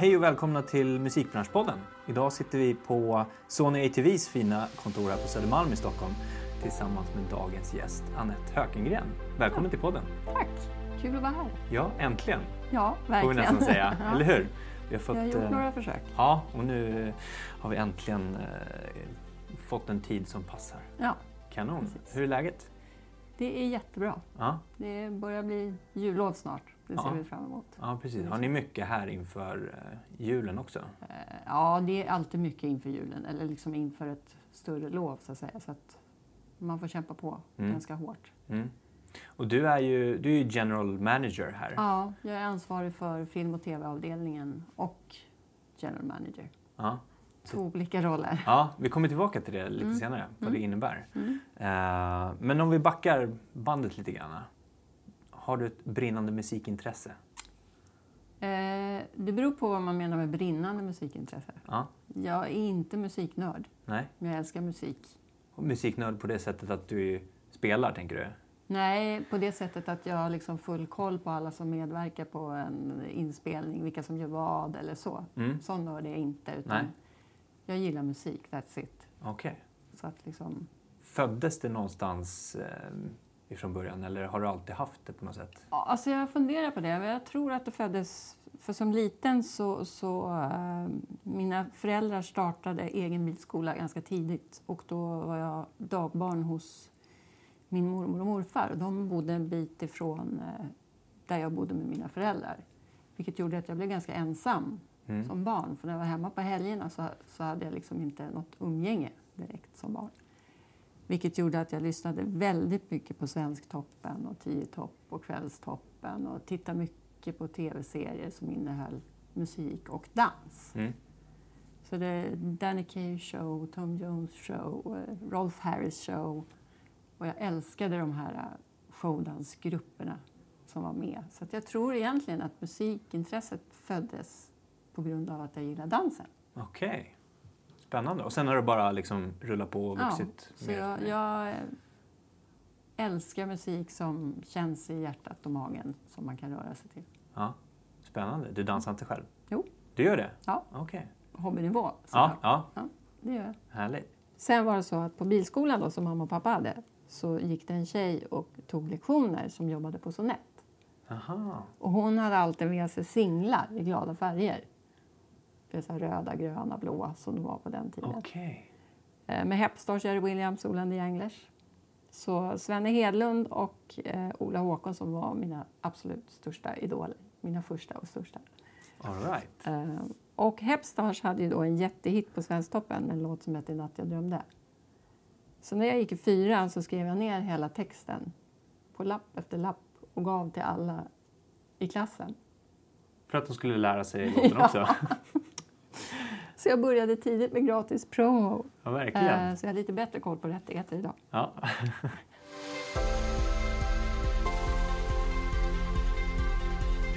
Hej och välkomna till Musikbranschpodden. Idag sitter vi på Sony ATVs fina kontor här på Södermalm i Stockholm tillsammans med dagens gäst Annette Hökengren. Välkommen ja. till podden. Tack, kul att vara här. Ja, äntligen. Ja, verkligen. Får vi nästan säga, ja. eller hur? Vi har, fått, Jag har gjort några försök. Ja, och nu har vi äntligen eh, fått en tid som passar. Ja, Kanon. Precis. Hur är läget? Det är jättebra. Ja. Det börjar bli jullov snart. Det ser ja. vi fram emot. Ja, precis. Har ni mycket här inför uh, julen också? Uh, ja, det är alltid mycket inför julen. Eller liksom inför ett större lov så att säga. Så att man får kämpa på mm. ganska hårt. Mm. Och du är, ju, du är general manager här. Ja, jag är ansvarig för film och tv-avdelningen och general manager. Ja. Två olika roller. Ja, vi kommer tillbaka till det lite mm. senare, vad mm. det innebär. Mm. Uh, men om vi backar bandet lite grann. Har du ett brinnande musikintresse? Eh, det beror på vad man menar med brinnande musikintresse. Ja. Jag är inte musiknörd, Nej. men jag älskar musik. Och musiknörd på det sättet att du spelar, tänker du? Nej, på det sättet att jag har liksom full koll på alla som medverkar på en inspelning, vilka som gör vad eller så. Mm. Sån nörd är jag inte. Utan Nej. Jag gillar musik, that's it. Okej. Okay. liksom... Föddes det någonstans eh, ifrån början eller har du alltid haft det på något sätt? Ja, alltså jag funderar på det. Jag tror att det föddes... För som liten så... så äh, mina föräldrar startade egen bilskola ganska tidigt och då var jag dagbarn hos min mormor och morfar. De bodde en bit ifrån äh, där jag bodde med mina föräldrar. Vilket gjorde att jag blev ganska ensam mm. som barn. För när jag var hemma på helgerna så, så hade jag liksom inte något umgänge direkt som barn. Vilket gjorde att jag lyssnade väldigt mycket på Svensktoppen och Tio topp och Kvällstoppen och tittade mycket på tv-serier som innehöll musik och dans. Mm. Så det är Danny Kaye show, Tom Jones show, eh, Rolf Harris show. Och jag älskade de här eh, showdansgrupperna som var med. Så jag tror egentligen att musikintresset föddes på grund av att jag gillar dansen. Okej. Okay. Spännande. Och sen har det bara liksom rullat på och vuxit? Ja, så jag, jag, älskar musik som känns i hjärtat och magen, som man kan röra sig till. Ja, Spännande. Du dansar inte själv? Jo. Du gör det? Ja. Okay. Hobbynivå. Ja, ja. ja, det gör jag. Härligt. Sen var det så att på bilskolan då, som mamma och pappa hade så gick det en tjej och tog lektioner som jobbade på Sonett. Aha. Och hon hade alltid med sig singlar i glada färger. Det är så röda, gröna, blåa som det var på den tiden. Okay. Eh, med Hepstars, Jerry Williams, Ola the Anglers. Så Svenne Hedlund och eh, Ola Håkonsson var mina absolut största idoler. Mina första och största. All right. eh, och Hepstars hade ju då en jättehit på Svensktoppen, en låt som hette Natt jag drömde. Så när jag gick i fyran så skrev jag ner hela texten på lapp efter lapp och gav till alla i klassen. För att de skulle lära sig låten ja. också? Så jag började tidigt med gratis promo. Ja, verkligen. Eh, så jag har lite bättre koll på rättigheter idag. Ja.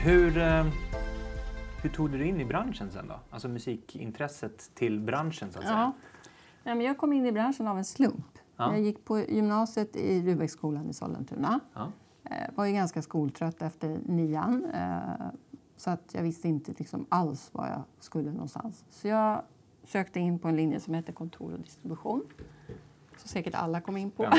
hur, eh, hur tog du dig in i branschen sen då? Alltså musikintresset till branschen så att säga. Ja. jag kom in i branschen av en slump. Ja. Jag gick på gymnasiet i Rudbecksskolan i Sollentuna. Ja. Eh, var ju ganska skoltrött efter nian. Så att jag visste inte liksom alls var jag skulle någonstans. Så jag sökte in på en linje som heter kontor och distribution. Så säkert alla kom in på.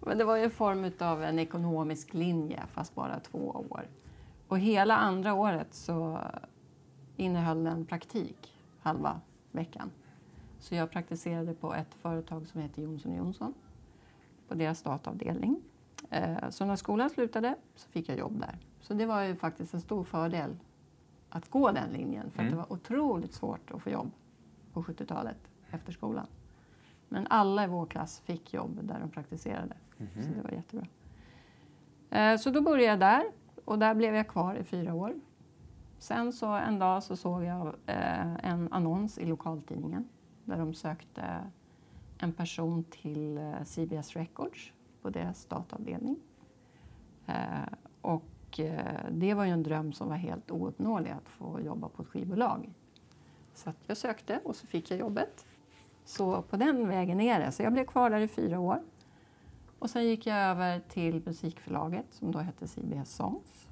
Men det var ju en form av en ekonomisk linje, fast bara två år. Och hela andra året så innehöll den praktik halva veckan. Så jag praktiserade på ett företag som heter Jonsson Jonsson på deras datavdelning. Eh, så när skolan slutade så fick jag jobb där. Så det var ju faktiskt en stor fördel att gå den linjen för mm. det var otroligt svårt att få jobb på 70-talet efter skolan. Men alla i vår klass fick jobb där de praktiserade. Mm. Så det var jättebra. Eh, så då började jag där och där blev jag kvar i fyra år. Sen så en dag så såg jag eh, en annons i lokaltidningen där de sökte en person till CBS Records på deras dataavdelning. Och Eh, det var ju en dröm som var helt ouppnåelig att få jobba på ett skivbolag. Så jag sökte och så fick jag jobbet. Så på den vägen är det. Så jag blev kvar där i fyra år. Och sen gick jag över till musikförlaget som då hette CBS Songs.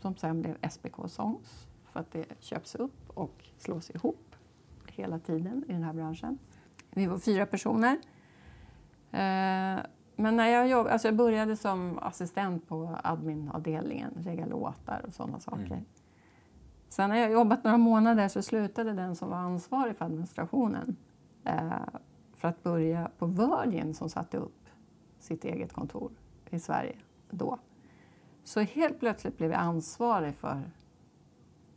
Som sen blev SBK Songs. för att det köps upp och slås ihop hela tiden i den här branschen. Vi var fyra personer. Eh, men när jag, jobb, alltså jag började som assistent på adminavdelningen, regga låtar och sådana saker. Mm. Sen när jag jobbat några månader så slutade den som var ansvarig för administrationen eh, för att börja på Virgin som satte upp sitt eget kontor i Sverige då. Så helt plötsligt blev jag ansvarig för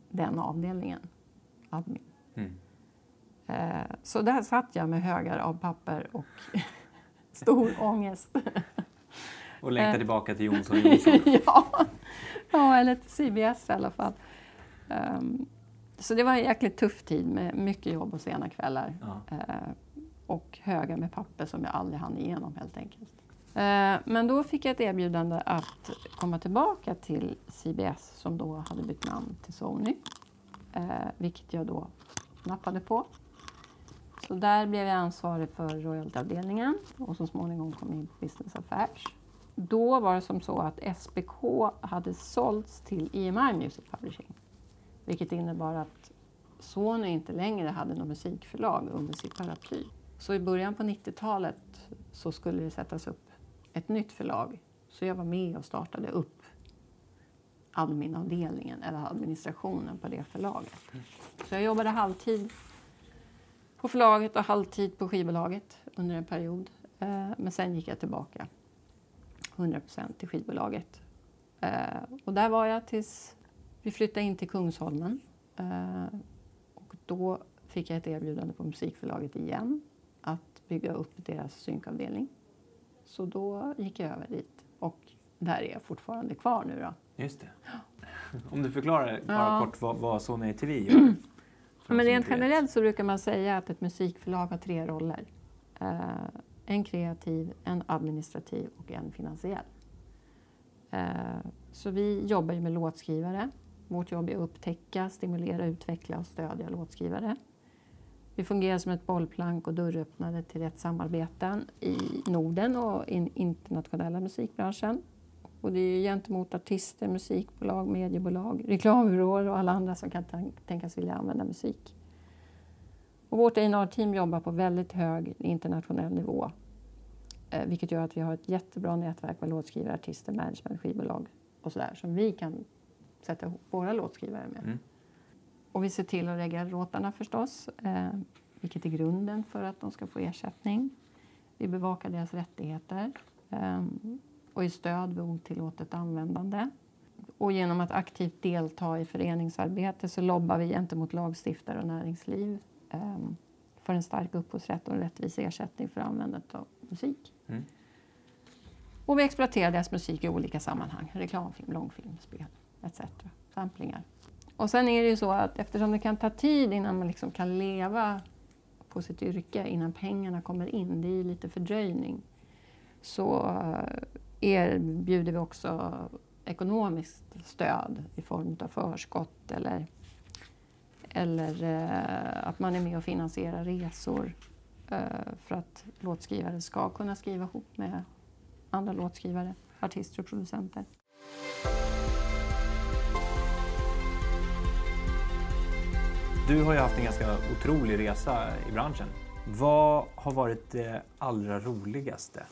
den avdelningen, admin. Mm. Eh, så där satt jag med högar av papper och stor ångest. Och längtade eh. tillbaka till Jonsson Jonsson. ja. ja, eller till CBS i alla fall. Um, så det var en jäkligt tuff tid med mycket jobb och sena kvällar. Ja. Uh, och högar med papper som jag aldrig hann igenom helt enkelt. Uh, men då fick jag ett erbjudande att komma tillbaka till CBS som då hade bytt namn till Sony. Uh, vilket jag då nappade på. Så där blev jag ansvarig för royaltyavdelningen och så småningom kom jag in på Business Affairs. Då var det som så att SBK hade sålts till EMI Music Publishing. Vilket innebar att Sony inte längre hade något musikförlag under sitt paraply. Så i början på 90-talet så skulle det sättas upp ett nytt förlag. Så jag var med och startade upp adminavdelningen eller administrationen på det förlaget. Så jag jobbade halvtid på förlaget och halvtid på skivbolaget under en period. Eh, men sen gick jag tillbaka 100% till skivbolaget. Eh, och där var jag tills vi flyttade in till Kungsholmen. Eh, och då fick jag ett erbjudande på musikförlaget igen att bygga upp deras synkavdelning. Så då gick jag över dit och där är jag fortfarande kvar nu då. Just det. Om du förklarar bara ja. kort vad, vad Sony TV gör. Men rent generellt så brukar man säga att ett musikförlag har tre roller. Uh, en kreativ, en administrativ och en finansiell. Uh, så vi jobbar ju med låtskrivare. Vårt jobb är att upptäcka, stimulera, utveckla och stödja låtskrivare. Vi fungerar som ett bollplank och dörröppnare till rätt samarbeten i Norden och i internationella musikbranschen. Och det är gentemot artister, musikbolag, mediebolag, reklambyråer och alla andra som kan tänkas vilja använda musik. Och vårt A&R-team jobbar på väldigt hög internationell nivå. Eh, vilket gör att vi har ett jättebra nätverk med låtskrivare, artister, management, skivbolag och sådär som vi kan sätta ihop våra låtskrivare med. Mm. Och vi ser till att lägga låtarna förstås, eh, vilket är grunden för att de ska få ersättning. Vi bevakar deras rättigheter. Eh, och i stöd vid otillåtet användande. Och genom att aktivt delta i föreningsarbete så lobbar vi gentemot lagstiftare och näringsliv um, för en stark upphovsrätt och en rättvis ersättning för användandet av musik. Mm. Och vi exploaterar deras musik i olika sammanhang. Reklamfilm, långfilm, spel etc. Samplingar. Och sen är det ju så att eftersom det kan ta tid innan man liksom kan leva på sitt yrke, innan pengarna kommer in, det är ju lite fördröjning, så erbjuder vi också ekonomiskt stöd i form av förskott eller, eller eh, att man är med och finansierar resor eh, för att låtskrivare ska kunna skriva ihop med andra låtskrivare, artister och producenter. Du har ju haft en ganska otrolig resa i branschen. Vad har varit det allra roligaste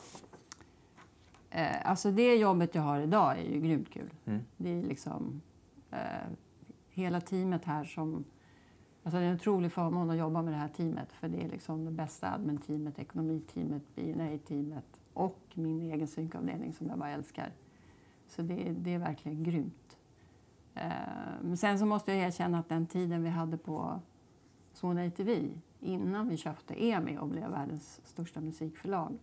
Eh, alltså det jobbet jag har idag är ju grymt kul. Mm. Det är liksom eh, hela teamet här som... Alltså det är en otrolig förmån att jobba med det här teamet för det är liksom det bästa admin-teamet, ekonomiteamet, B&A-teamet och min egen synkavdelning som jag bara älskar. Så det, det är verkligen grymt. Eh, men sen så måste jag erkänna att den tiden vi hade på Sony ATV innan vi köpte EMI och blev världens största musikförlag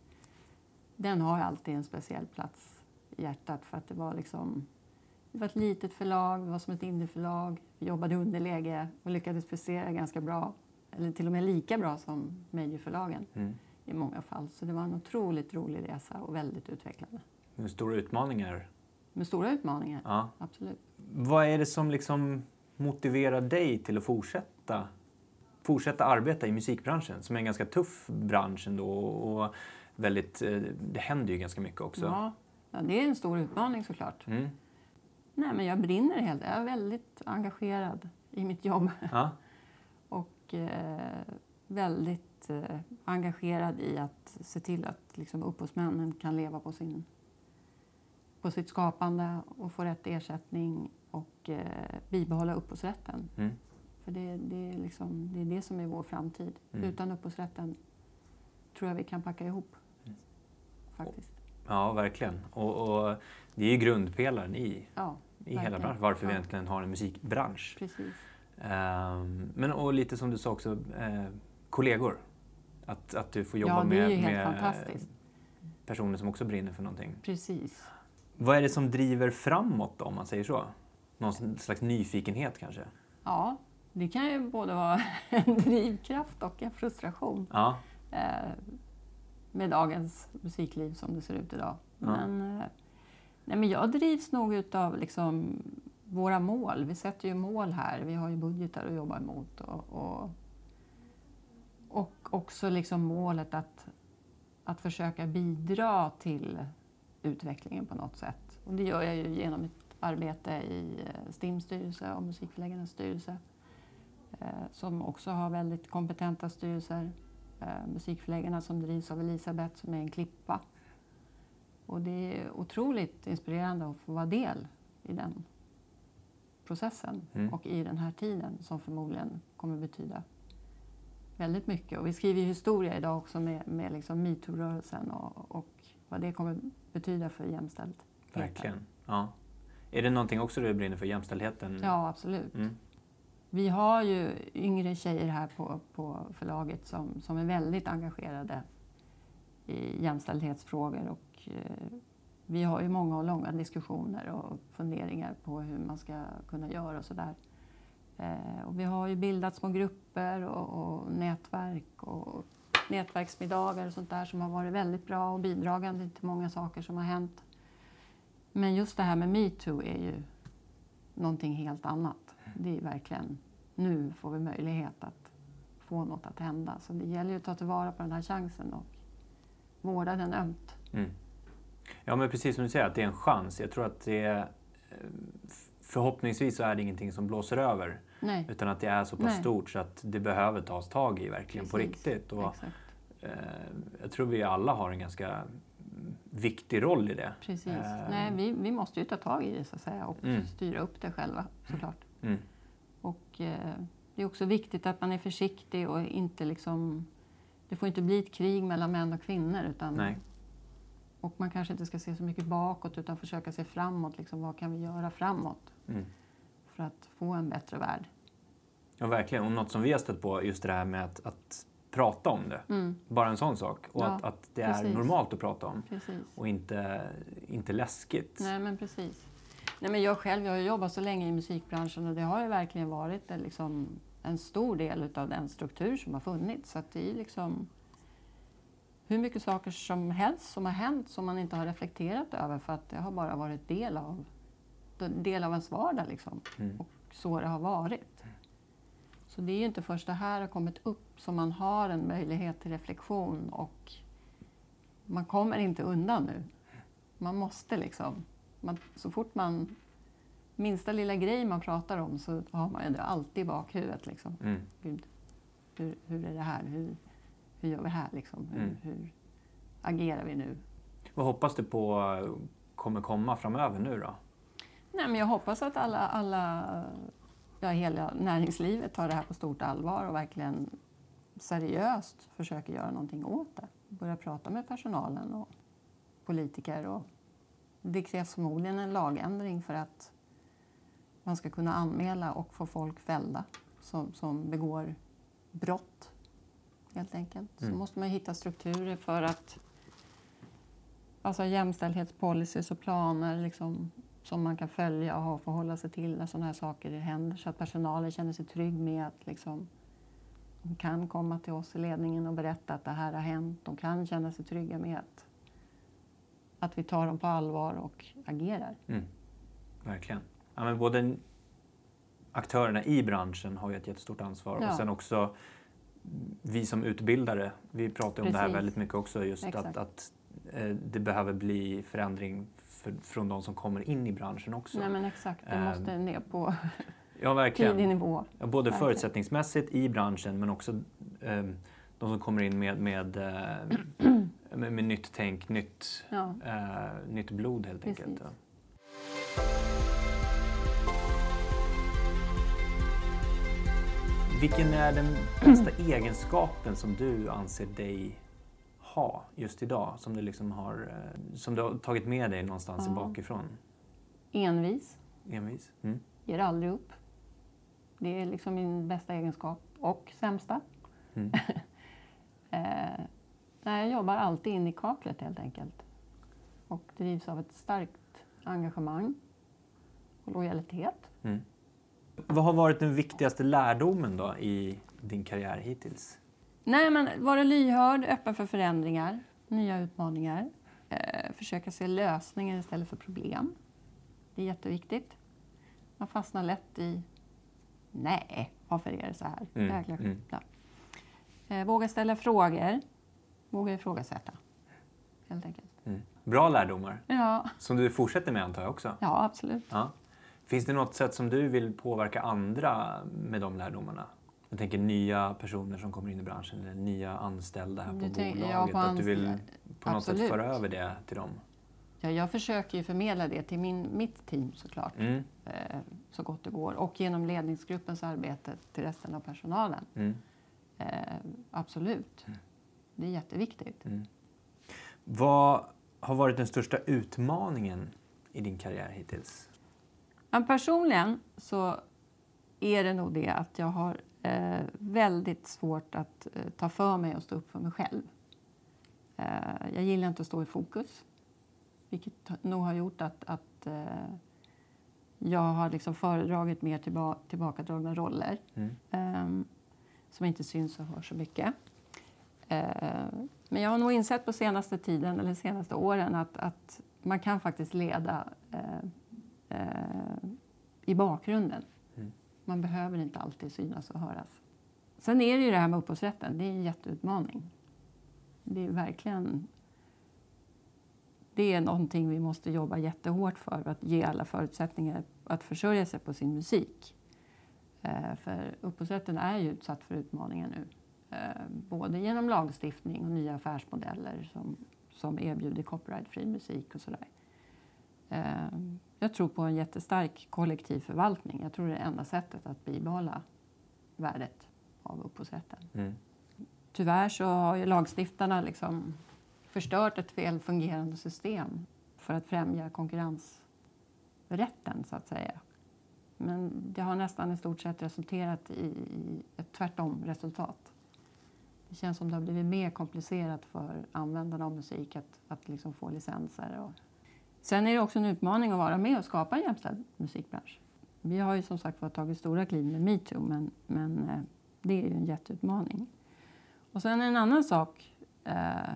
den har alltid en speciell plats i hjärtat för att det var liksom det var ett litet förlag, det var som ett indieförlag. Vi jobbade underläge och lyckades prestera ganska bra, eller till och med lika bra som majorförlagen mm. i många fall. Så det var en otroligt rolig resa och väldigt utvecklande. Med stora utmaningar? Med stora utmaningar, ja. absolut. Vad är det som liksom motiverar dig till att fortsätta, fortsätta arbeta i musikbranschen som är en ganska tuff bransch ändå? Och väldigt, eh, det händer ju ganska mycket också. Ja, ja det är en stor utmaning såklart. Mm. Nej, men jag brinner helt. Jag är väldigt engagerad i mitt jobb. Ja. Och eh, väldigt eh, engagerad i att se till att liksom, upphovsmännen kan leva på, sin, på sitt skapande och få rätt ersättning och eh, bibehålla upphovsrätten. Mm. För det, det, är liksom, det är det som är vår framtid. Mm. Utan upphovsrätten tror jag vi kan packa ihop. Faktiskt. ja, verkligen. Och, och det är ju grundpelaren i, Ja, i hela branschen, varför vi Ja. egentligen har en musikbransch. precis. Ehm, men och lite som du sa också, eh, kollegor. Att, att du får jobba Ja, med, med personer som också brinner för någonting. Precis. Vad är det som driver framåt då, om man säger så? Någon slags nyfikenhet kanske? Ja, det kan ju både vara en drivkraft och en frustration Ja, eh, med dagens musikliv som det ser ut idag. Ja. Men, eh, nej, men jag drivs nog utav liksom våra mål. Vi sätter ju mål här. Vi har ju budgetar att jobba emot. Och, och, och också liksom målet att, att försöka bidra till utvecklingen på något sätt. Och det gör jag ju genom mitt arbete i eh, STIMs styrelse och Musikförläggarnas styrelse. Eh, som också har väldigt kompetenta styrelser. Eh, musikförläggarna som drivs av Elisabeth som är en klippa. Och det är otroligt inspirerande att få vara del i den processen Mm. och i den här tiden som förmodligen kommer betyda väldigt mycket. Och vi skriver ju historia idag också med, med liksom metoo-rörelsen och, och vad det kommer betyda för jämställdhet. verkligen. Ja. Är det någonting också du brinner för, jämställdheten? Ja, absolut. Mm. Vi har ju yngre tjejer här på, på förlaget som, som är väldigt engagerade i jämställdhetsfrågor och eh, vi har ju många och långa diskussioner och funderingar på hur man ska kunna göra och sådär. Eh, och vi har ju bildat små grupper och, och nätverk och nätverksmiddagar och sånt där som har varit väldigt bra och bidragande till många saker som har hänt. Men just det här med metoo är ju någonting helt annat. Det är verkligen, nu får vi möjlighet att få något att hända. Så det gäller ju att ta tillvara på den här chansen och vårda den ömt. Mm. Ja, men precis som du säger, att det är en chans. Jag tror att det är, eh, förhoppningsvis så är det ingenting som blåser över. Nej, Utan att det är så pass Nej. stort så att det behöver tas tag i verkligen på Precis. riktigt. Och, eh, jag tror vi alla har en ganska viktig roll i det. Precis. Eh. Nej, vi, vi måste ju ta tag i det så att säga och Mm. styra upp det själva såklart. Mm. Och eh, det är också viktigt att man är försiktig och inte liksom... Det får inte bli ett krig mellan män och kvinnor. Utan, Nej. Och man kanske inte ska se så mycket bakåt utan försöka se framåt. Liksom, vad kan vi göra framåt Mm. för att få en bättre värld? Ja, verkligen. Och något som vi har stött på, just det här med att, att prata om det. Mm, Bara en sån sak. Och Ja, att, att det är precis. normalt att prata om. precis. Och inte, inte läskigt. Nej, men precis. Nej, men jag själv jag har jobbat så länge i musikbranschen och det har ju verkligen varit en, liksom, en stor del av den struktur som har funnits. Så att det är liksom hur mycket saker som helst som har hänt som man inte har reflekterat över för att det har bara varit del av, del av ens vardag. Liksom. Mm. Och så det har varit. Så det är ju inte först det här har kommit upp som man har en möjlighet till reflektion och man kommer inte undan nu. Man måste liksom, man, så fort man, minsta lilla grej man pratar om så har man det alltid i bakhuvudet. Liksom. Mm. Gud, hur, hur är det här? Hur, hur gör vi här? Liksom? Hur, Mm. hur agerar vi nu? Vad hoppas du på eh, kommer komma framöver nu då? Nej, men jag hoppas att alla, alla, ja, hela näringslivet tar det här på stort allvar och verkligen seriöst försöker göra någonting åt det. Börja prata med personalen och politiker. Och det krävs förmodligen en lagändring för att man ska kunna anmäla och få folk fällda som, som begår brott, helt enkelt. Så Mm. måste man hitta strukturer för att alltså jämställdhetspolicies och planer liksom, som man kan följa och ha- förhålla sig till när sådana här saker händer så att personalen känner sig trygg med att liksom, de kan komma till oss i ledningen och berätta att det här har hänt. De kan känna sig trygga med att, att vi tar dem på allvar och agerar. Mm. Verkligen. Ja, men både aktörerna i branschen har ju ett jättestort ansvar och Ja. sen också vi som utbildare. Vi pratar om det här Precis. väldigt mycket också just att, Exakt. att eh, det behöver bli förändring för, från de som kommer in i branschen också. Nej men exakt, det Ehm. måste ner på Ja, verkligen. tidig nivå. Ja, både Verkligen. förutsättningsmässigt i branschen men också eh, de som kommer in med, med, eh, med, med nytt tänk, nytt, Ja. eh, nytt blod helt enkelt. Precis. Ja. Vilken är den bästa egenskapen som du anser dig ha just idag? Som du, liksom har, eh, som du har tagit med dig någonstans Ja. bakifrån? Envis, Envis? Mm. ger aldrig upp. Det är liksom min bästa egenskap och sämsta. Mm. Eh, nej, jag jobbar alltid in i kaklet helt enkelt. Och drivs av ett starkt engagemang och lojalitet. Mm. Vad har varit den viktigaste lärdomen då i din karriär hittills? Nej, men vara lyhörd, öppen för förändringar, nya utmaningar. Eh, försöka se lösningar istället för problem. Det är jätteviktigt. Man fastnar lätt i nej, varför är det så här? Mm, Jäkla mm. Eh, våga ställa frågor, våga ifrågasätta. Helt enkelt. Mm. Bra lärdomar, Ja, som du fortsätter med antar jag också? ja absolut. Ja. Finns det något sätt som du vill påverka andra med de lärdomarna? Jag tänker nya personer som kommer in i branschen eller nya anställda här på Du tänker- bolaget. på att du vill på något sätt Absolut. föra över det till dem. Ja, jag försöker ju förmedla det till min, mitt team såklart, Mm. eh, så gott det går. Och genom ledningsgruppens arbete till resten av personalen. Mm. Eh, absolut. Det är jätteviktigt. Mm. Vad har varit den största utmaningen i din karriär hittills? Men personligen så är det nog det att jag har eh, väldigt svårt att eh, ta för mig och stå upp för mig själv. Eh, jag gillar inte att stå i fokus, vilket nog har gjort att, att eh, jag har liksom föredragit mer tillba tillbakadragna roller Mm. Som inte syns och hörs så mycket. Eh, men jag har nog insett på senaste tiden, eller senaste åren, att, att man kan faktiskt leda eh, eh, i bakgrunden. Mm. Man behöver inte alltid synas och höras. Sen är det ju det här med upphovsrätten, det är en jätteutmaning. Det är verkligen... Det är någonting vi måste jobba jättehårt för, att ge alla förutsättningar att försörja sig på sin musik. Eh, för upphovsrätten är ju utsatt för utmaningar nu. Eh, både genom lagstiftning och nya affärsmodeller som, som erbjuder copyrightfri musik och sådär. Eh, jag tror på en jättestark kollektiv förvaltning. Jag tror det är det enda sättet att bibehålla värdet av upphovsrätten. Mm. Tyvärr så har ju lagstiftarna liksom förstört ett väl fungerande system för att främja konkurrensrätten, så att säga. Men det har nästan i stort sett resulterat i i ett tvärtom resultat. Det känns som det har blivit mer komplicerat för användarna av musik att, att liksom få licenser. Och... Sen är det också en utmaning att vara med och skapa en jämställd musikbransch. Vi har ju som sagt var tagit stora kliv med metoo, men, men eh, det är ju en jätteutmaning. Och sen en annan sak eh,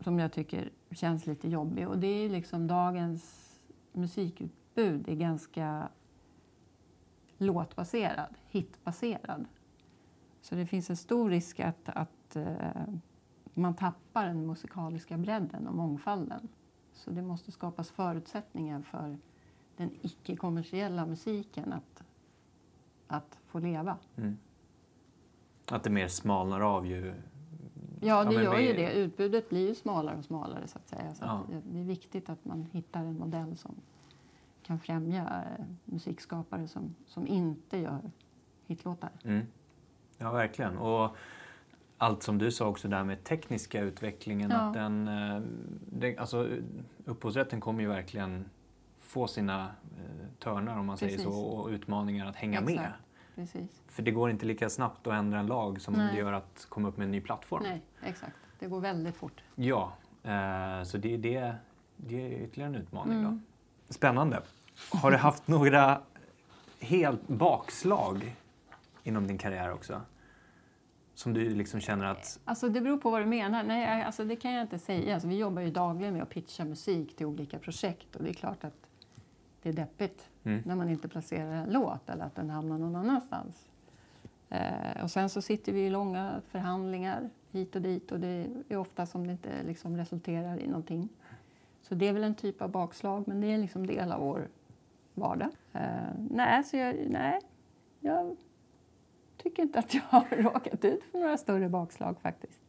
som jag tycker känns lite jobbig och det är ju liksom dagens musikutbud är ganska låtbaserad, hitbaserad. Så det finns en stor risk att, att eh, man tappar den musikaliska bredden och mångfalden. Så det måste skapas förutsättningar för den icke-kommersiella musiken att, att få leva. Mm. Att det mer smalnar av ju... Ja, det men gör ju med- det. Utbudet blir ju smalare och smalare. så att säga. Så Ja. att det är viktigt att man hittar en modell som kan främja eh, musikskapare som, som inte gör hitlåtar. Mm. Ja, verkligen. Och allt som du sa också där med tekniska utvecklingen. Ja. Att den, eh, den, alltså, upphovsrätten kommer ju verkligen få sina eh, törnar om man säger Precis. så och utmaningar att hänga med. Exakt. Precis. För det går inte lika snabbt att ändra en lag som Nej. det gör att komma upp med en ny plattform. Nej, exakt. Det går väldigt fort. Ja, eh, så det, det, det är ytterligare en utmaning. Mm. Då. Spännande. Har du haft några helt bakslag inom din karriär också? Som du liksom känner att... Alltså det beror på vad du menar. Nej, alltså det kan jag inte säga. Alltså vi jobbar ju dagligen med att pitcha musik till olika projekt och det är klart att det är deppigt Mm. när man inte placerar en låt eller att den hamnar någon annanstans. Eh, och sen så sitter vi i långa förhandlingar hit och dit och det är ofta som det inte liksom resulterar i någonting. Så det är väl en typ av bakslag men det är liksom del av vår var det. Eh, nej, så jag, nej, jag tycker inte att jag har råkat ut för några större bakslag faktiskt.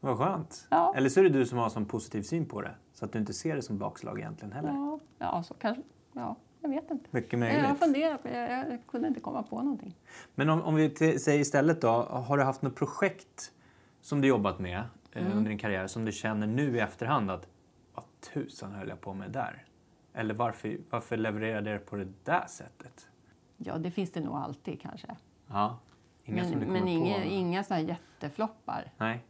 Vad skönt. Ja. Eller så är det du som har sån positiv syn på det. Så att du inte ser det som bakslag egentligen heller. Ja, ja, så kanske. Ja, jag vet inte. Mycket Jag möjligt. har funderat, jag, jag kunde inte komma på någonting. Men om, om vi säger istället då, har du haft något projekt som du jobbat med eh, Mm. under din karriär som du känner nu i efterhand att tusan höll jag på med där? Eller varför, varför levererade jag på det där sättet? Ja, det finns det nog alltid kanske. Ja, inga som Men, du kommer men inga, på? inga sådana här jättefloppar. Nej,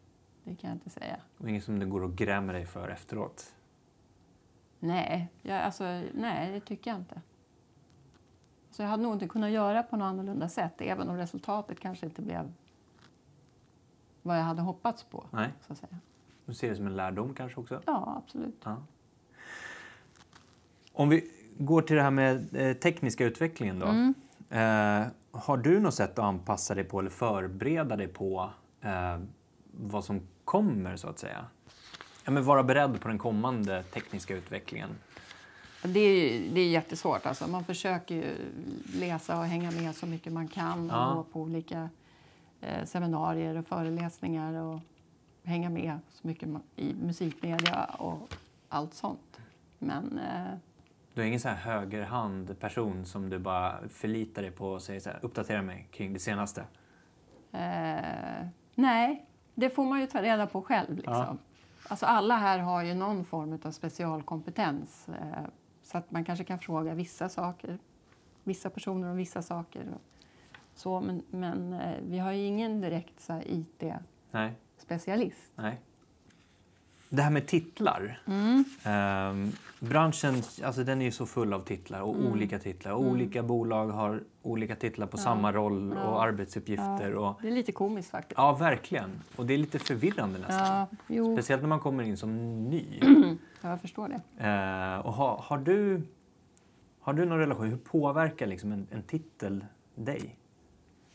Det kan jag inte säga. och inget som du går och grämer dig för efteråt? Nej, jag, alltså, nej det tycker jag inte. Så jag hade nog inte kunnat göra på något annorlunda sätt, även om resultatet kanske inte blev vad jag hade hoppats på. Nej, Så att säga. Du ser det som en lärdom kanske också? Ja, absolut. Ja. Om vi går till det här med eh, tekniska utvecklingen då. Mm. Eh, har du något sätt att anpassa dig på eller förbereda dig på eh, vad som kommer så att säga? Ja, men vara beredd på den kommande tekniska utvecklingen. Det är, det är jättesvårt. Alltså. Man försöker läsa och hänga med så mycket man kan och Ja. gå på olika eh, seminarier och föreläsningar och hänga med så mycket i musikmedia och allt sånt. Men eh, Du är ingen så här högerhand-person som du bara förlitar dig på och säger så här, uppdatera mig kring det senaste. Eh, nej, det får man ju ta reda på själv. Liksom. Ja. Alltså alla här har ju någon form av specialkompetens. Eh, så att man kanske kan fråga vissa saker, vissa personer om vissa saker. Så, men men eh, vi har ju ingen direkt så här, IT-specialist. Nej. Det här med titlar. Mm. Ehm, branschen alltså den är ju så full av titlar och Mm. olika titlar. Och Olika bolag har olika titlar på Ja. samma roll Ja. och arbetsuppgifter. Och, Det är lite komiskt faktiskt. ja, verkligen. Och det är lite förvirrande nästan. Ja, Speciellt när man kommer in som ny. ja, jag förstår det. Eh, och har, har, du, har du någon relation? Hur påverkar liksom en, en titel dig?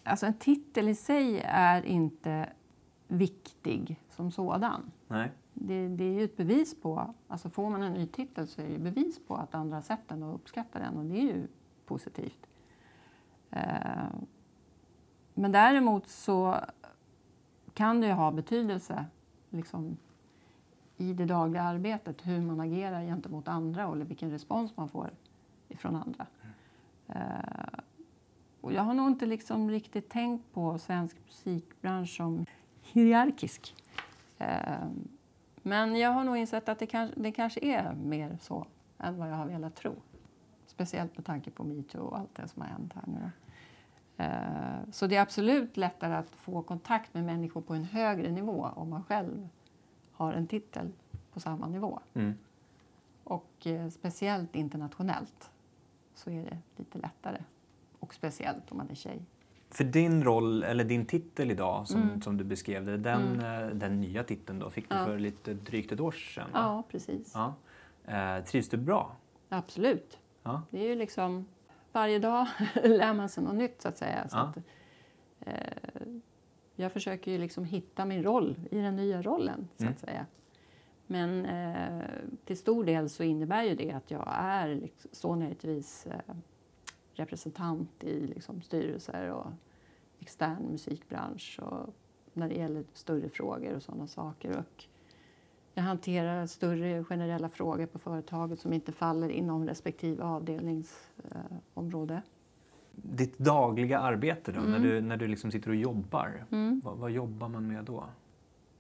Alltså en titel i sig är inte viktig som sådan. Nej? Det, det är ju ett bevis på, alltså får man en ny titel så är det ju bevis på att andra har sett den och uppskattar den och det är ju positivt. Eh, men däremot så kan det ju ha betydelse liksom, i det dagliga arbetet hur man agerar gentemot andra eller vilken respons man får ifrån andra. Eh, och jag har nog inte liksom riktigt tänkt på svensk musikbransch som hierarkisk. Eh, men jag har nog insett att det kanske, det kanske är mer så än vad jag har velat tro. Speciellt med tanke på metoo och allt det som har hänt här nu. då. Eh, Så det är absolut lättare att få kontakt med människor på en högre nivå om man själv har en titel på samma nivå. Mm. Och eh, speciellt internationellt så är det lite lättare. Och speciellt om man är tjej. För din roll, eller din titel idag som, Mm. som du beskrev det, den, eh, den nya titeln då fick du Ja. för lite drygt ett år sedan? va? Ja, precis. ja. Eh, trivs du bra? Absolut. Ja. Det är ju liksom varje dag lär man sig något nytt så att säga. Så att, eh, jag försöker ju liksom hitta min roll i den nya rollen så Mm. att säga. Men eh, till stor del så innebär ju det att jag är liksom, så nöjdvis eh, representant i liksom, styrelser och extern musikbransch och när det gäller större frågor och sådana saker. Och jag hanterar större generella frågor på företaget som inte faller inom respektive avdelningsområde. Eh, område. Ditt dagliga arbete då, Mm. när du, när du liksom sitter och jobbar, mm. vad, vad jobbar man med då?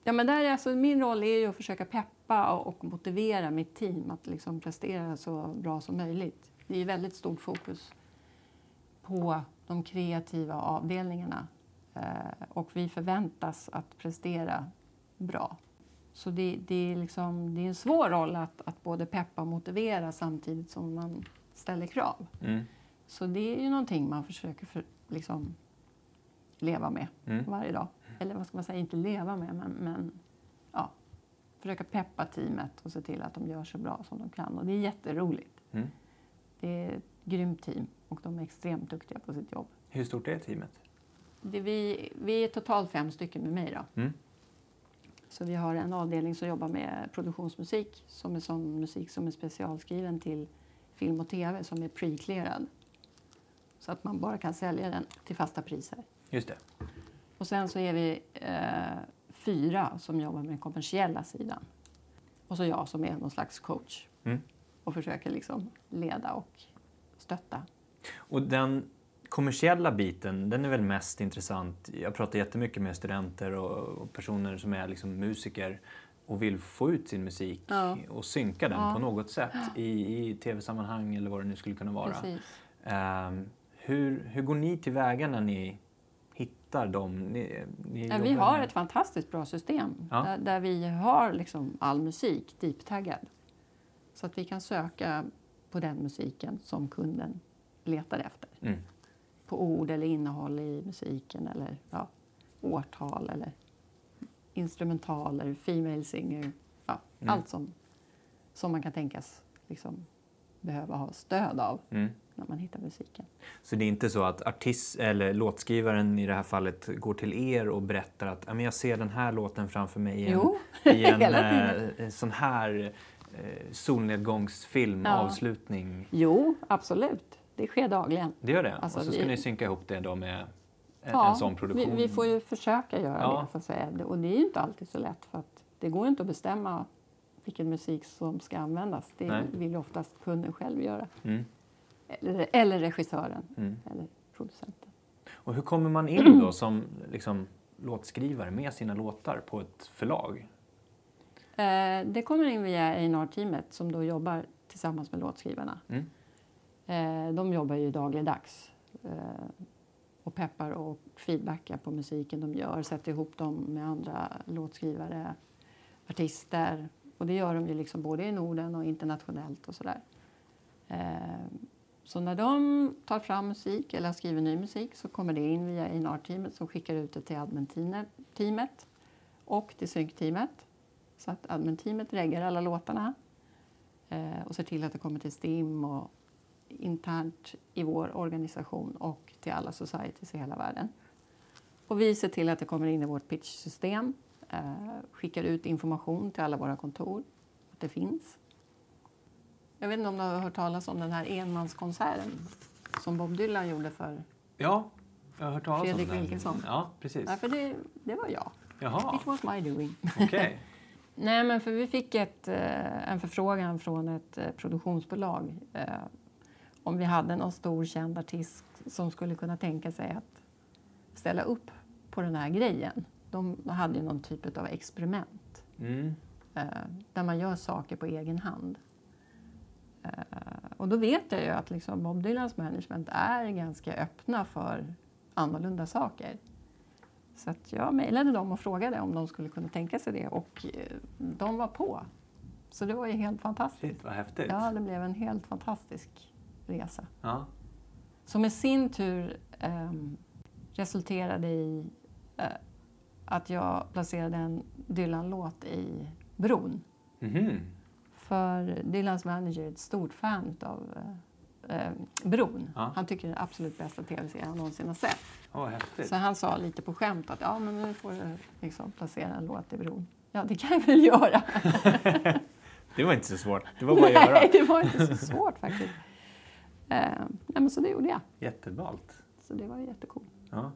Ja, men där är alltså, min roll är ju att försöka peppa och, och motivera mitt team att liksom prestera så bra som möjligt. Det är ju väldigt stort fokus på de kreativa avdelningarna eh, och vi förväntas att prestera bra. Så det, det, är, liksom, det är en svår roll att, att både peppa och motivera samtidigt som man ställer krav. Mm. Så det är ju någonting man försöker för, liksom, leva med Mm. varje dag. Eller vad ska man säga, inte leva med, men, men ja, försöka peppa teamet och se till att de gör så bra som de kan. Och det är jätteroligt. Mm. Det är ett grymt team och de är extremt duktiga på sitt jobb. Hur stort är teamet? Det vi, vi är totalt fem stycken med mig. Då. Mm. Så vi har en avdelning som jobbar med produktionsmusik som är sån musik som är specialskriven till film och tv som är pre-clearad. Så att man bara kan sälja den till fasta priser. Just det. Och sen så är vi eh, fyra som jobbar med den kommersiella sidan. Och så jag som är någon slags coach Mm. och försöker liksom leda och stötta. Och den kommersiella biten, den är väl mest intressant. Jag pratar jättemycket med studenter och, och personer som är liksom musiker och vill få ut sin musik Ja. och synka den Ja. på något sätt i, i tv-sammanhang eller vad det nu skulle kunna vara. Ehm, hur, hur går ni tillväga när ni hittar dem? Ni, ni Ja, vi har med- ett fantastiskt bra system där, där vi har liksom all musik deep-taggad. Så att vi kan söka på den musiken som kunden letar efter. Mm. På ord eller innehåll i musiken eller ja, årtal eller instrumentaler, female singer. Ja, Mm. Allt som, som man kan tänkas liksom behöva ha stöd av Mm. när man hittar musiken. Så det är inte så att artist eller låtskrivaren i det här fallet går till er och berättar att "Ja, men jag ser den här låten framför mig i en, i en tiden. eh, sån här eh, solnedgångsfilm, Ja. avslutning. Jo, absolut. Det sker dagligen. Det gör det? Alltså, och så ska vi- ni synka ihop det då med en, Ja, en sån produktion? Vi, vi får ju försöka göra Ja. det, så att säga. Och det är ju inte alltid så lätt för att det går inte att bestämma vilken musik som ska användas. Det Nej. vill oftast kunden själv göra. Mm. Eller, eller regissören Mm. eller producenten. Och hur kommer man in då som liksom, låtskrivare med sina låtar på ett förlag? Eh, det kommer in via A&R-teamet som då jobbar tillsammans med låtskrivarna. Mm. Eh, de jobbar ju dagligdags eh, och peppar och feedbackar på musiken de gör, sätter ihop dem med andra låtskrivare, artister. Och det gör de ju liksom både i Norden och internationellt och sådär. Eh, så när de tar fram musik eller skriver ny musik så kommer det in via A&R-teamet som skickar ut det till admin-teamet och till synk-teamet. Så att admin-teamet reggar alla låtarna eh, och ser till att det kommer till STIM och internt i vår organisation och till alla societies i hela världen. Och vi ser till att det kommer in i vårt pitchsystem, eh, skickar ut information till alla våra kontor, att det finns. Jag vet inte om du har hört talas om den här enmanskonserten som Bob Dylan gjorde för... Ja, jag har hört talas Fredrik om den. Wilkinsson. Ja, precis. Nej, för det, det var jag. Jaha, It was my doing. okej. Nej, men för vi fick ett, eh, en förfrågan från ett eh, produktionsbolag eh, om vi hade någon stor känd artist som skulle kunna tänka sig att ställa upp på den här grejen. De hade ju någon typ av experiment Mm. eh, där man gör saker på egen hand. Eh, och då vet jag ju att liksom Bob Dylans management är ganska öppna för annorlunda saker. Så att jag mejlade dem och frågade om de skulle kunna tänka sig det och eh, de var på. Så det var ju helt fantastiskt. Shit, vad häftigt. Ja, det blev en helt fantastisk resa. Ja. Som i sin tur ehm, resulterade i eh, att jag placerade en Dylan-låt i Bron. Mhm. För Dylans manager är ett stort fan av eh, eh, Bron. Ja. Han tycker det är den absolut bästa tv-serien han någonsin har sett. Häftigt. Så han sa lite på skämt att ja, men nu får du liksom placera en låt i Bron. Ja, det kan jag väl göra. Det var inte så svårt. Det var bara att göra. Det var inte så svårt faktiskt. Eh, nej, men så det gjorde jag. Jätteballt. Så det var jättekul. Ja.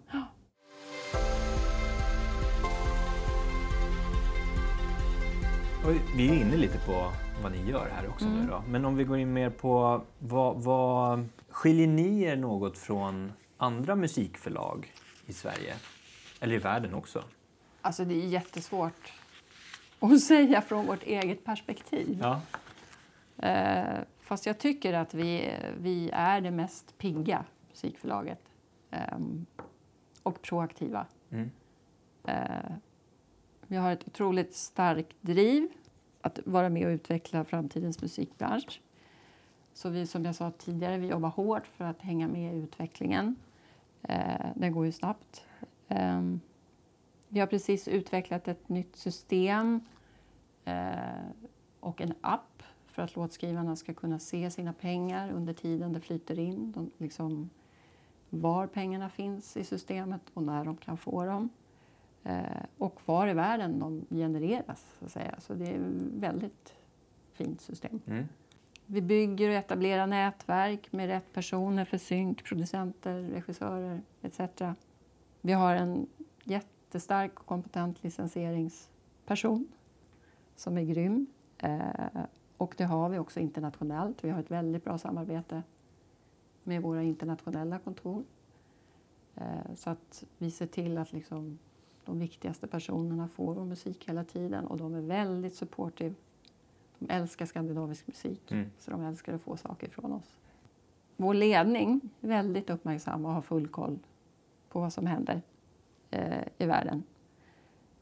Och vi är inne lite på vad ni gör här också Mm. nu då. Men om vi går in mer på vad, vad skiljer ni er något från andra musikförlag i Sverige? Eller i världen också? Alltså det är jättesvårt att säga från vårt eget perspektiv. Ja. Eh, fast jag tycker att vi, vi är det mest pigga musikförlaget. Ehm, och proaktiva. Mm. Eh, vi har ett otroligt starkt driv att vara med och utveckla framtidens musikbransch. Så vi, som jag sa tidigare, vi jobbar hårt för att hänga med i utvecklingen. Eh, den går ju snabbt. Ehm, vi har precis utvecklat ett nytt system eh, och en app för att låtskrivarna ska kunna se sina pengar under tiden det flyter in. De, liksom, var pengarna finns i systemet och när de kan få dem. Eh, och var i världen de genereras, så att säga. Så det är ett väldigt fint system. Mm. Vi bygger och etablerar nätverk med rätt personer för synk, producenter, regissörer etc. Vi har en jättestark och kompetent licensieringsperson som är grym. Eh, och det har vi också internationellt. Vi har ett väldigt bra samarbete med våra internationella kontor. Eh, så att vi ser till att liksom de viktigaste personerna får vår musik hela tiden och de är väldigt supportive. De älskar skandinavisk musik, Mm. så de älskar att få saker från oss. Vår ledning är väldigt uppmärksam och har full koll på vad som händer eh, i världen.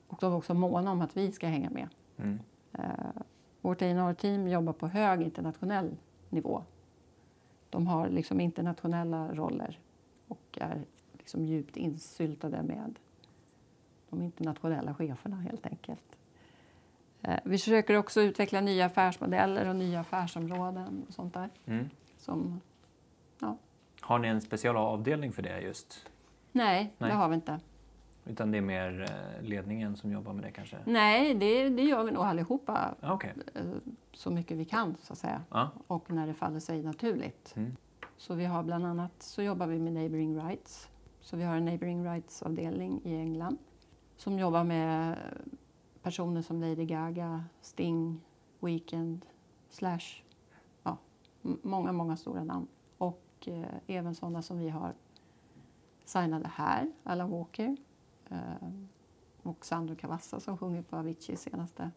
Och de är också måna om att vi ska hänga med. Mm. Vårt A&R-team jobbar på hög internationell nivå. De har liksom internationella roller och är liksom djupt insyltade med de internationella cheferna helt enkelt. Eh, vi försöker också utveckla nya affärsmodeller och nya affärsområden och sånt där. Mm. Som, Har ni en specialavdelning för det just? nej, Nej. det har vi inte. Utan det är mer eh, ledningen som jobbar med det kanske? Nej, det, det gör vi nog allihopa Ja, Okej. eh, så mycket vi kan så att säga. Ja. och när det faller sig naturligt. Mm. Så vi har bland annat så jobbar vi med neighboring rights. Så vi har en neighboring rights avdelning i England som jobbar med personer som Lady Gaga, Sting, Weekend, Slash. Ja, många, många stora namn. Och eh, även sådana som vi har signade här, Alan Walker och Sandro Cavazza som sjunger på Avicii senaste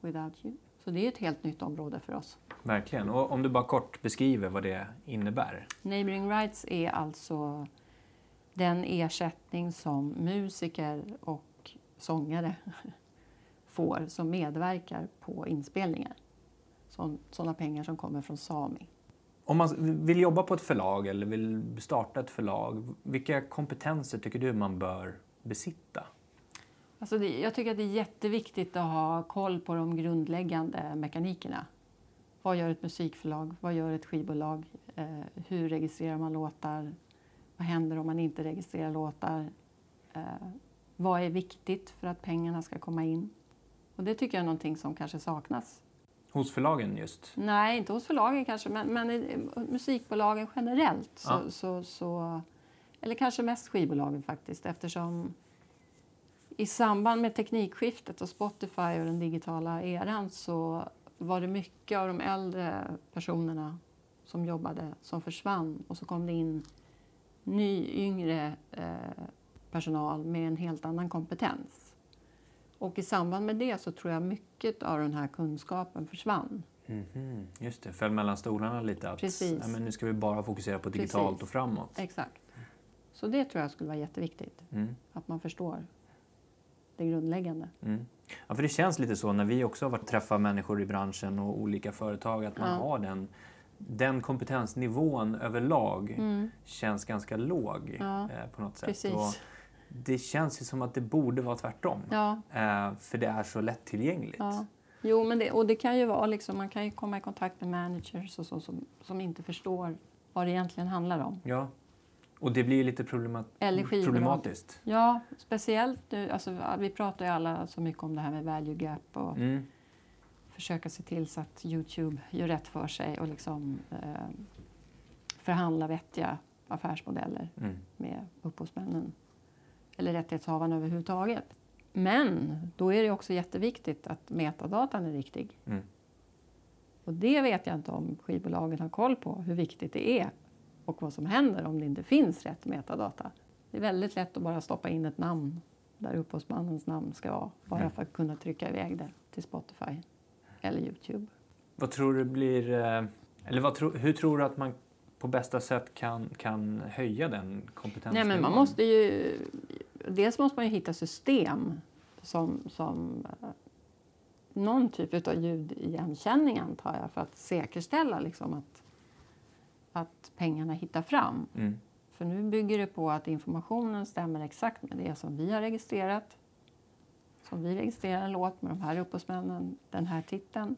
Without You. Så det är ett helt nytt område för oss. Verkligen. Och om du bara kort beskriver vad det innebär. Neighboring rights är alltså den ersättning som musiker och sångare får som medverkar på inspelningar. Sådana pengar som kommer från Sami. Om man vill jobba på ett förlag eller vill starta ett förlag, vilka kompetenser tycker du man bör besitta? Alltså det, jag tycker att det är jätteviktigt att ha koll på de grundläggande mekanikerna. Vad gör ett musikförlag? Vad gör ett skivbolag? Eh, hur registrerar man låtar? Vad händer om man inte registrerar låtar? Eh, vad är viktigt för att pengarna ska komma in? Och det tycker jag är någonting som kanske saknas. Hos förlagen just? Nej, inte hos förlagen kanske, men, men i musikbolagen generellt. Så, Ja. så, så, eller kanske mest skivbolagen faktiskt, eftersom i samband med teknikskiftet och Spotify och den digitala eran så var det mycket av de äldre personerna som jobbade som försvann och så kom det in ny, yngre eh, personal med en helt annan kompetens. Och i samband med det så tror jag mycket av den här kunskapen försvann. Mhm, Just det, föll mellan stolarna lite. Att, Precis. Ja, men nu ska vi bara fokusera på digitalt Precis. och framåt. Exakt. Så det tror jag skulle vara jätteviktigt, Mm. att man förstår det grundläggande. Mm. Ja, för det känns lite så när vi också har varit träffa människor i branschen och olika företag att man Ja. har den, den kompetensnivån överlag Mm. känns ganska låg Ja, eh, på något sätt. Precis. Och det känns ju som att det borde vara tvärtom. Ja, Eh, för det är så lättillgängligt. ja. Jo, men det, och det kan ju vara liksom, man kan ju komma i kontakt med managers och så, som, som inte förstår vad det egentligen handlar om. Ja. Och det blir lite problemat- problematiskt. Ja, speciellt nu, alltså, vi pratar ju alla så mycket om det här med value gap och Mm. försöka se till så att Youtube gör rätt för sig och liksom eh, förhandla vettiga affärsmodeller Mm. med upphovsmännen eller rättighetshavarna överhuvudtaget. Men då är det också jätteviktigt att metadatan är riktig. Mm. Och det vet jag inte om skivbolagen har koll på, hur viktigt det är och vad som händer om det inte finns rätt metadata. Det är väldigt lätt att bara stoppa in ett namn där upphovsmannens namn ska vara, bara Mm. för att kunna trycka iväg det till Spotify eller Youtube. Vad tror du blir... eh, Eller vad tro, hur tror du att man på bästa sätt kan, kan höja den Nej, kompetensnivån? men man måste ju... Dels måste man ju hitta system som, som eh, någon typ av ljudigenkänning antar jag för att säkerställa liksom att, att pengarna hittar fram. Mm. För nu bygger det på att informationen stämmer exakt med det som vi har registrerat. Som vi registrerar en låt med de här upphovsmännen, den här titeln.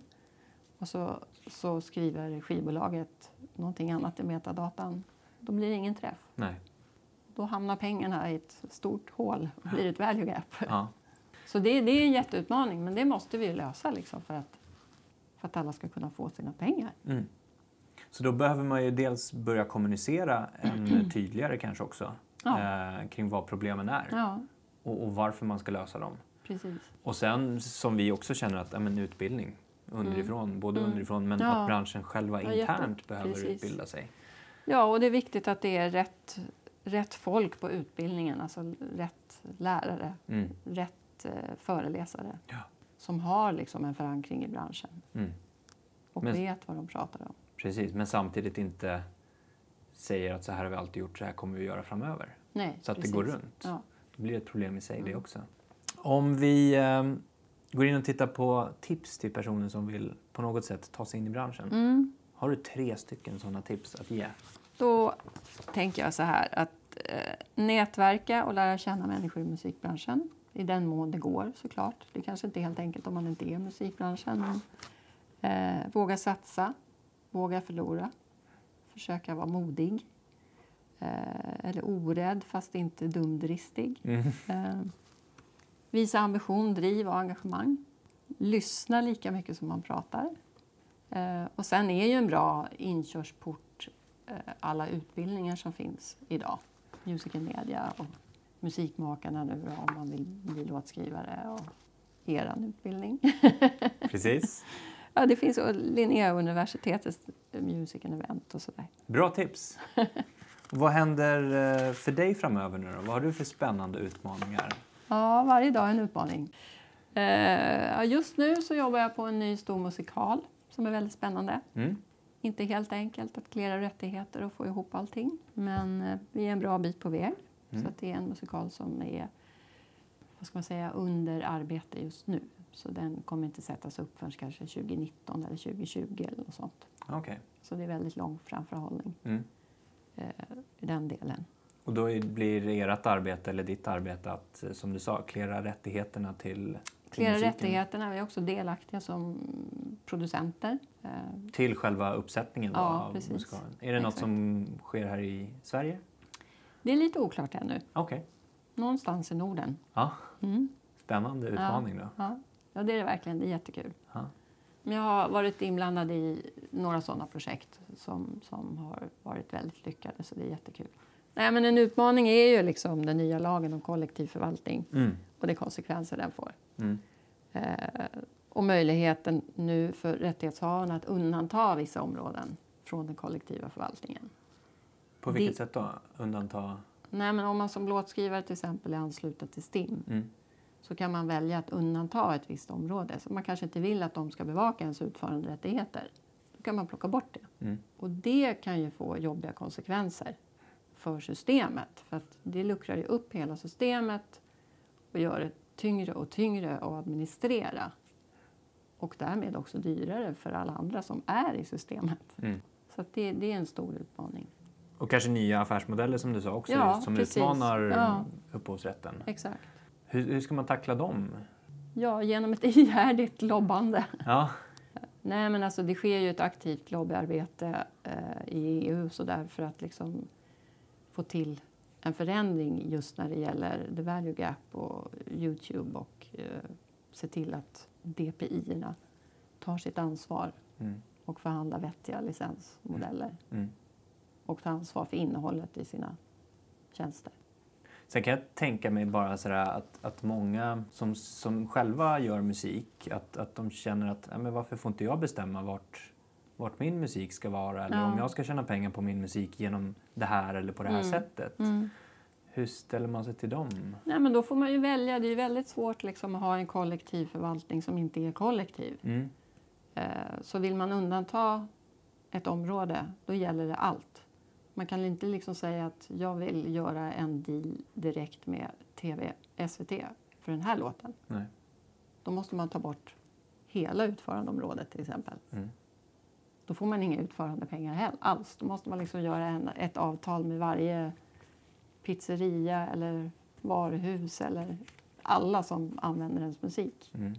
Och så, så skriver skivbolaget någonting annat i metadatan. Då blir det ingen träff. Nej. Då hamnar pengarna i ett stort hål och blir ett value gap. Ja. Så det, det är en jätteutmaning, men det måste vi lösa liksom för, att, för att alla ska kunna få sina pengar. Mm. Så då behöver man ju dels börja kommunicera ännu tydligare kanske också Ja. eh, kring vad problemen är Ja, och, och varför man ska lösa dem. precis. Och sen som vi också känner att men utbildning underifrån, både Mm. underifrån men Ja. att branschen själva internt behöver precis. utbilda sig. Ja, och det är viktigt att det är rätt, rätt folk på utbildningen, alltså rätt lärare, Mm. rätt eh, föreläsare som har liksom en förankring i branschen Mm. och Men- vet vad de pratar om. Precis, men samtidigt inte säger att så här har vi alltid gjort, så här kommer vi göra framöver. Nej, Så att precis. det går runt. Ja. Det blir ett problem i sig det Mm. också. Om vi eh, går in och tittar på tips till personer som vill på något sätt ta sig in i branschen. Mm. Har du tre stycken sådana tips att ge? Då tänker jag så här att eh, nätverka och lära känna människor i musikbranschen. I den mån det går såklart. Det kanske inte är helt enkelt om man inte är i musikbranschen. Men, eh, våga satsa, våga förlora. Försöka vara modig. Eh, eller orädd fast inte dumdristig. Eh, visa ambition, driv och engagemang. Lyssna lika mycket som man pratar. Eh, och sen är ju en bra inkörsport alla utbildningar som finns idag. Music Media och Musikmakarna nu då, om man vill bli låtskrivare och eran utbildning. Precis. ja, det finns Linnéuniversitetets Music and Event och sådär. Bra tips. Vad händer eh, för dig framöver nu då? Vad har du för spännande utmaningar? Ja, varje dag är en utmaning. Eh, just nu så jobbar jag på en ny stor musikal som är väldigt spännande. Mm? Inte helt enkelt att klära rättigheter och få ihop allting. Men eh, vi är en bra bit på väg. Mm. Så att det är en musikal som är vad ska man säga, under arbete just nu. Så den kommer inte sättas upp förrän kanske 2019 eller 2020 eller något sånt. Okej. Så det är väldigt lång framförhållning Mm. eh, i den delen. Och då blir ert arbete, eller ditt arbete, att eh, som du sa, klära rättigheterna till, musiken? rättigheterna, vi är också delaktiga som producenter. Eh, Till själva uppsättningen då, Ja, av precis. musikalen? Är det något Exakt. som sker här i Sverige? det är lite oklart ännu. Okej. Någonstans i Norden. Ja, Mm. spännande utmaning då. Ja, ja, det är det verkligen. Det är jättekul. Ja. Men jag har varit inblandad i några sådana projekt som, som har varit väldigt lyckade, så det är jättekul. Nej, men en utmaning är ju liksom den nya lagen om kollektiv förvaltning Mm. och de konsekvenser den får. Mm. Eh, och möjligheten nu för rättighetshavarna att undanta vissa områden från den kollektiva förvaltningen. På vilket Det- sätt då? Undanta? Nej, men om man som låtskrivare till exempel är ansluten till STIM Mm. Så kan man välja att undanta ett visst område. Så man kanske inte vill att de ska bevaka ens utföranderättigheter. Då kan man plocka bort det. Mm. Och det kan ju få jobbiga konsekvenser för systemet. För att det luckrar ju upp hela systemet och gör det tyngre och tyngre att administrera. Och därmed också dyrare för alla andra som är i systemet. Mm. Så det, det är en stor utmaning. Och kanske nya affärsmodeller som du sa också, Ja, som precis. utmanar Ja. upphovsrätten. Exakt. Hur, hur ska man tackla dem? Ja, genom ett ihärdigt lobbande. Ja, Nej, men alltså det sker ju ett aktivt lobbyarbete eh, i EU så där för att liksom få till en förändring just när det gäller the value gap och Youtube och eh, se till att DPI-erna tar sitt ansvar mm. och förhandlar vettiga licensmodeller Mm. och tar ansvar för innehållet i sina tjänster. Sen kan jag tänka mig bara sådär att, att många som, som själva gör musik, att, att de känner att ja, men varför får inte jag bestämma vart, vart min musik ska vara eller Ja. om jag ska tjäna pengar på min musik genom det här eller på det här Mm. sättet. Hur ställer man sig till dem? Nej, men då får man ju välja. Det är ju väldigt svårt liksom, att ha en kollektiv förvaltning som inte är kollektiv. Mm. Eh, Så vill man undanta ett område, då gäller det allt. Man kan inte liksom säga att jag vill göra en deal direkt med TV, SVT för den här låten. Nej. Då måste man ta bort hela utförandeområdet till exempel. Mm. Då får man inga utförandepengar heller, alls. Då måste man liksom göra en, ett avtal med varje pizzeria eller varuhus eller alla som använder ens musik. Mm.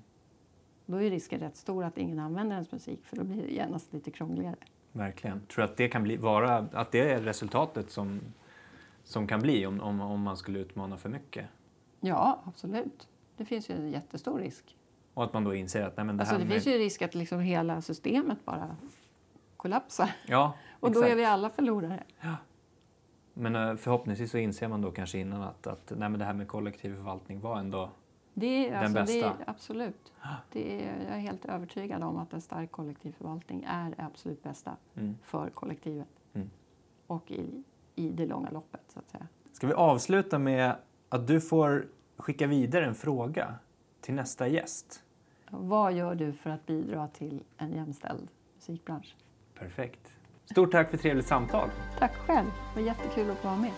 Då är risken rätt stor att ingen använder ens musik för då blir det genast lite krångligare. Verkligen. Tror du att det kan bli, vara, att det är resultatet som, som kan bli om, om, om man skulle utmana för mycket? Ja, absolut. Det finns ju en jättestor risk. Och att man då inser att nej, men det Alltså, här det med... finns ju risk att liksom hela systemet bara kollapsar. Ja, Och då exakt. är vi alla förlorare. Men eh, förhoppningsvis så inser man då kanske innan att, att nej, men det här med kollektiv förvaltning var ändå... Det är, Den alltså, det är, bästa. absolut. Det är, jag är helt övertygad om att en stark kollektiv förvaltning är det absolut bästa Mm. för kollektivet. Mm. Och i, i det långa loppet, så att säga. Ska vi avsluta med att du får skicka vidare en fråga till nästa gäst? Vad gör du för att bidra till en jämställd musikbransch? Perfekt. Stort tack för trevligt samtal. Tack själv. Det var jättekul att få vara med.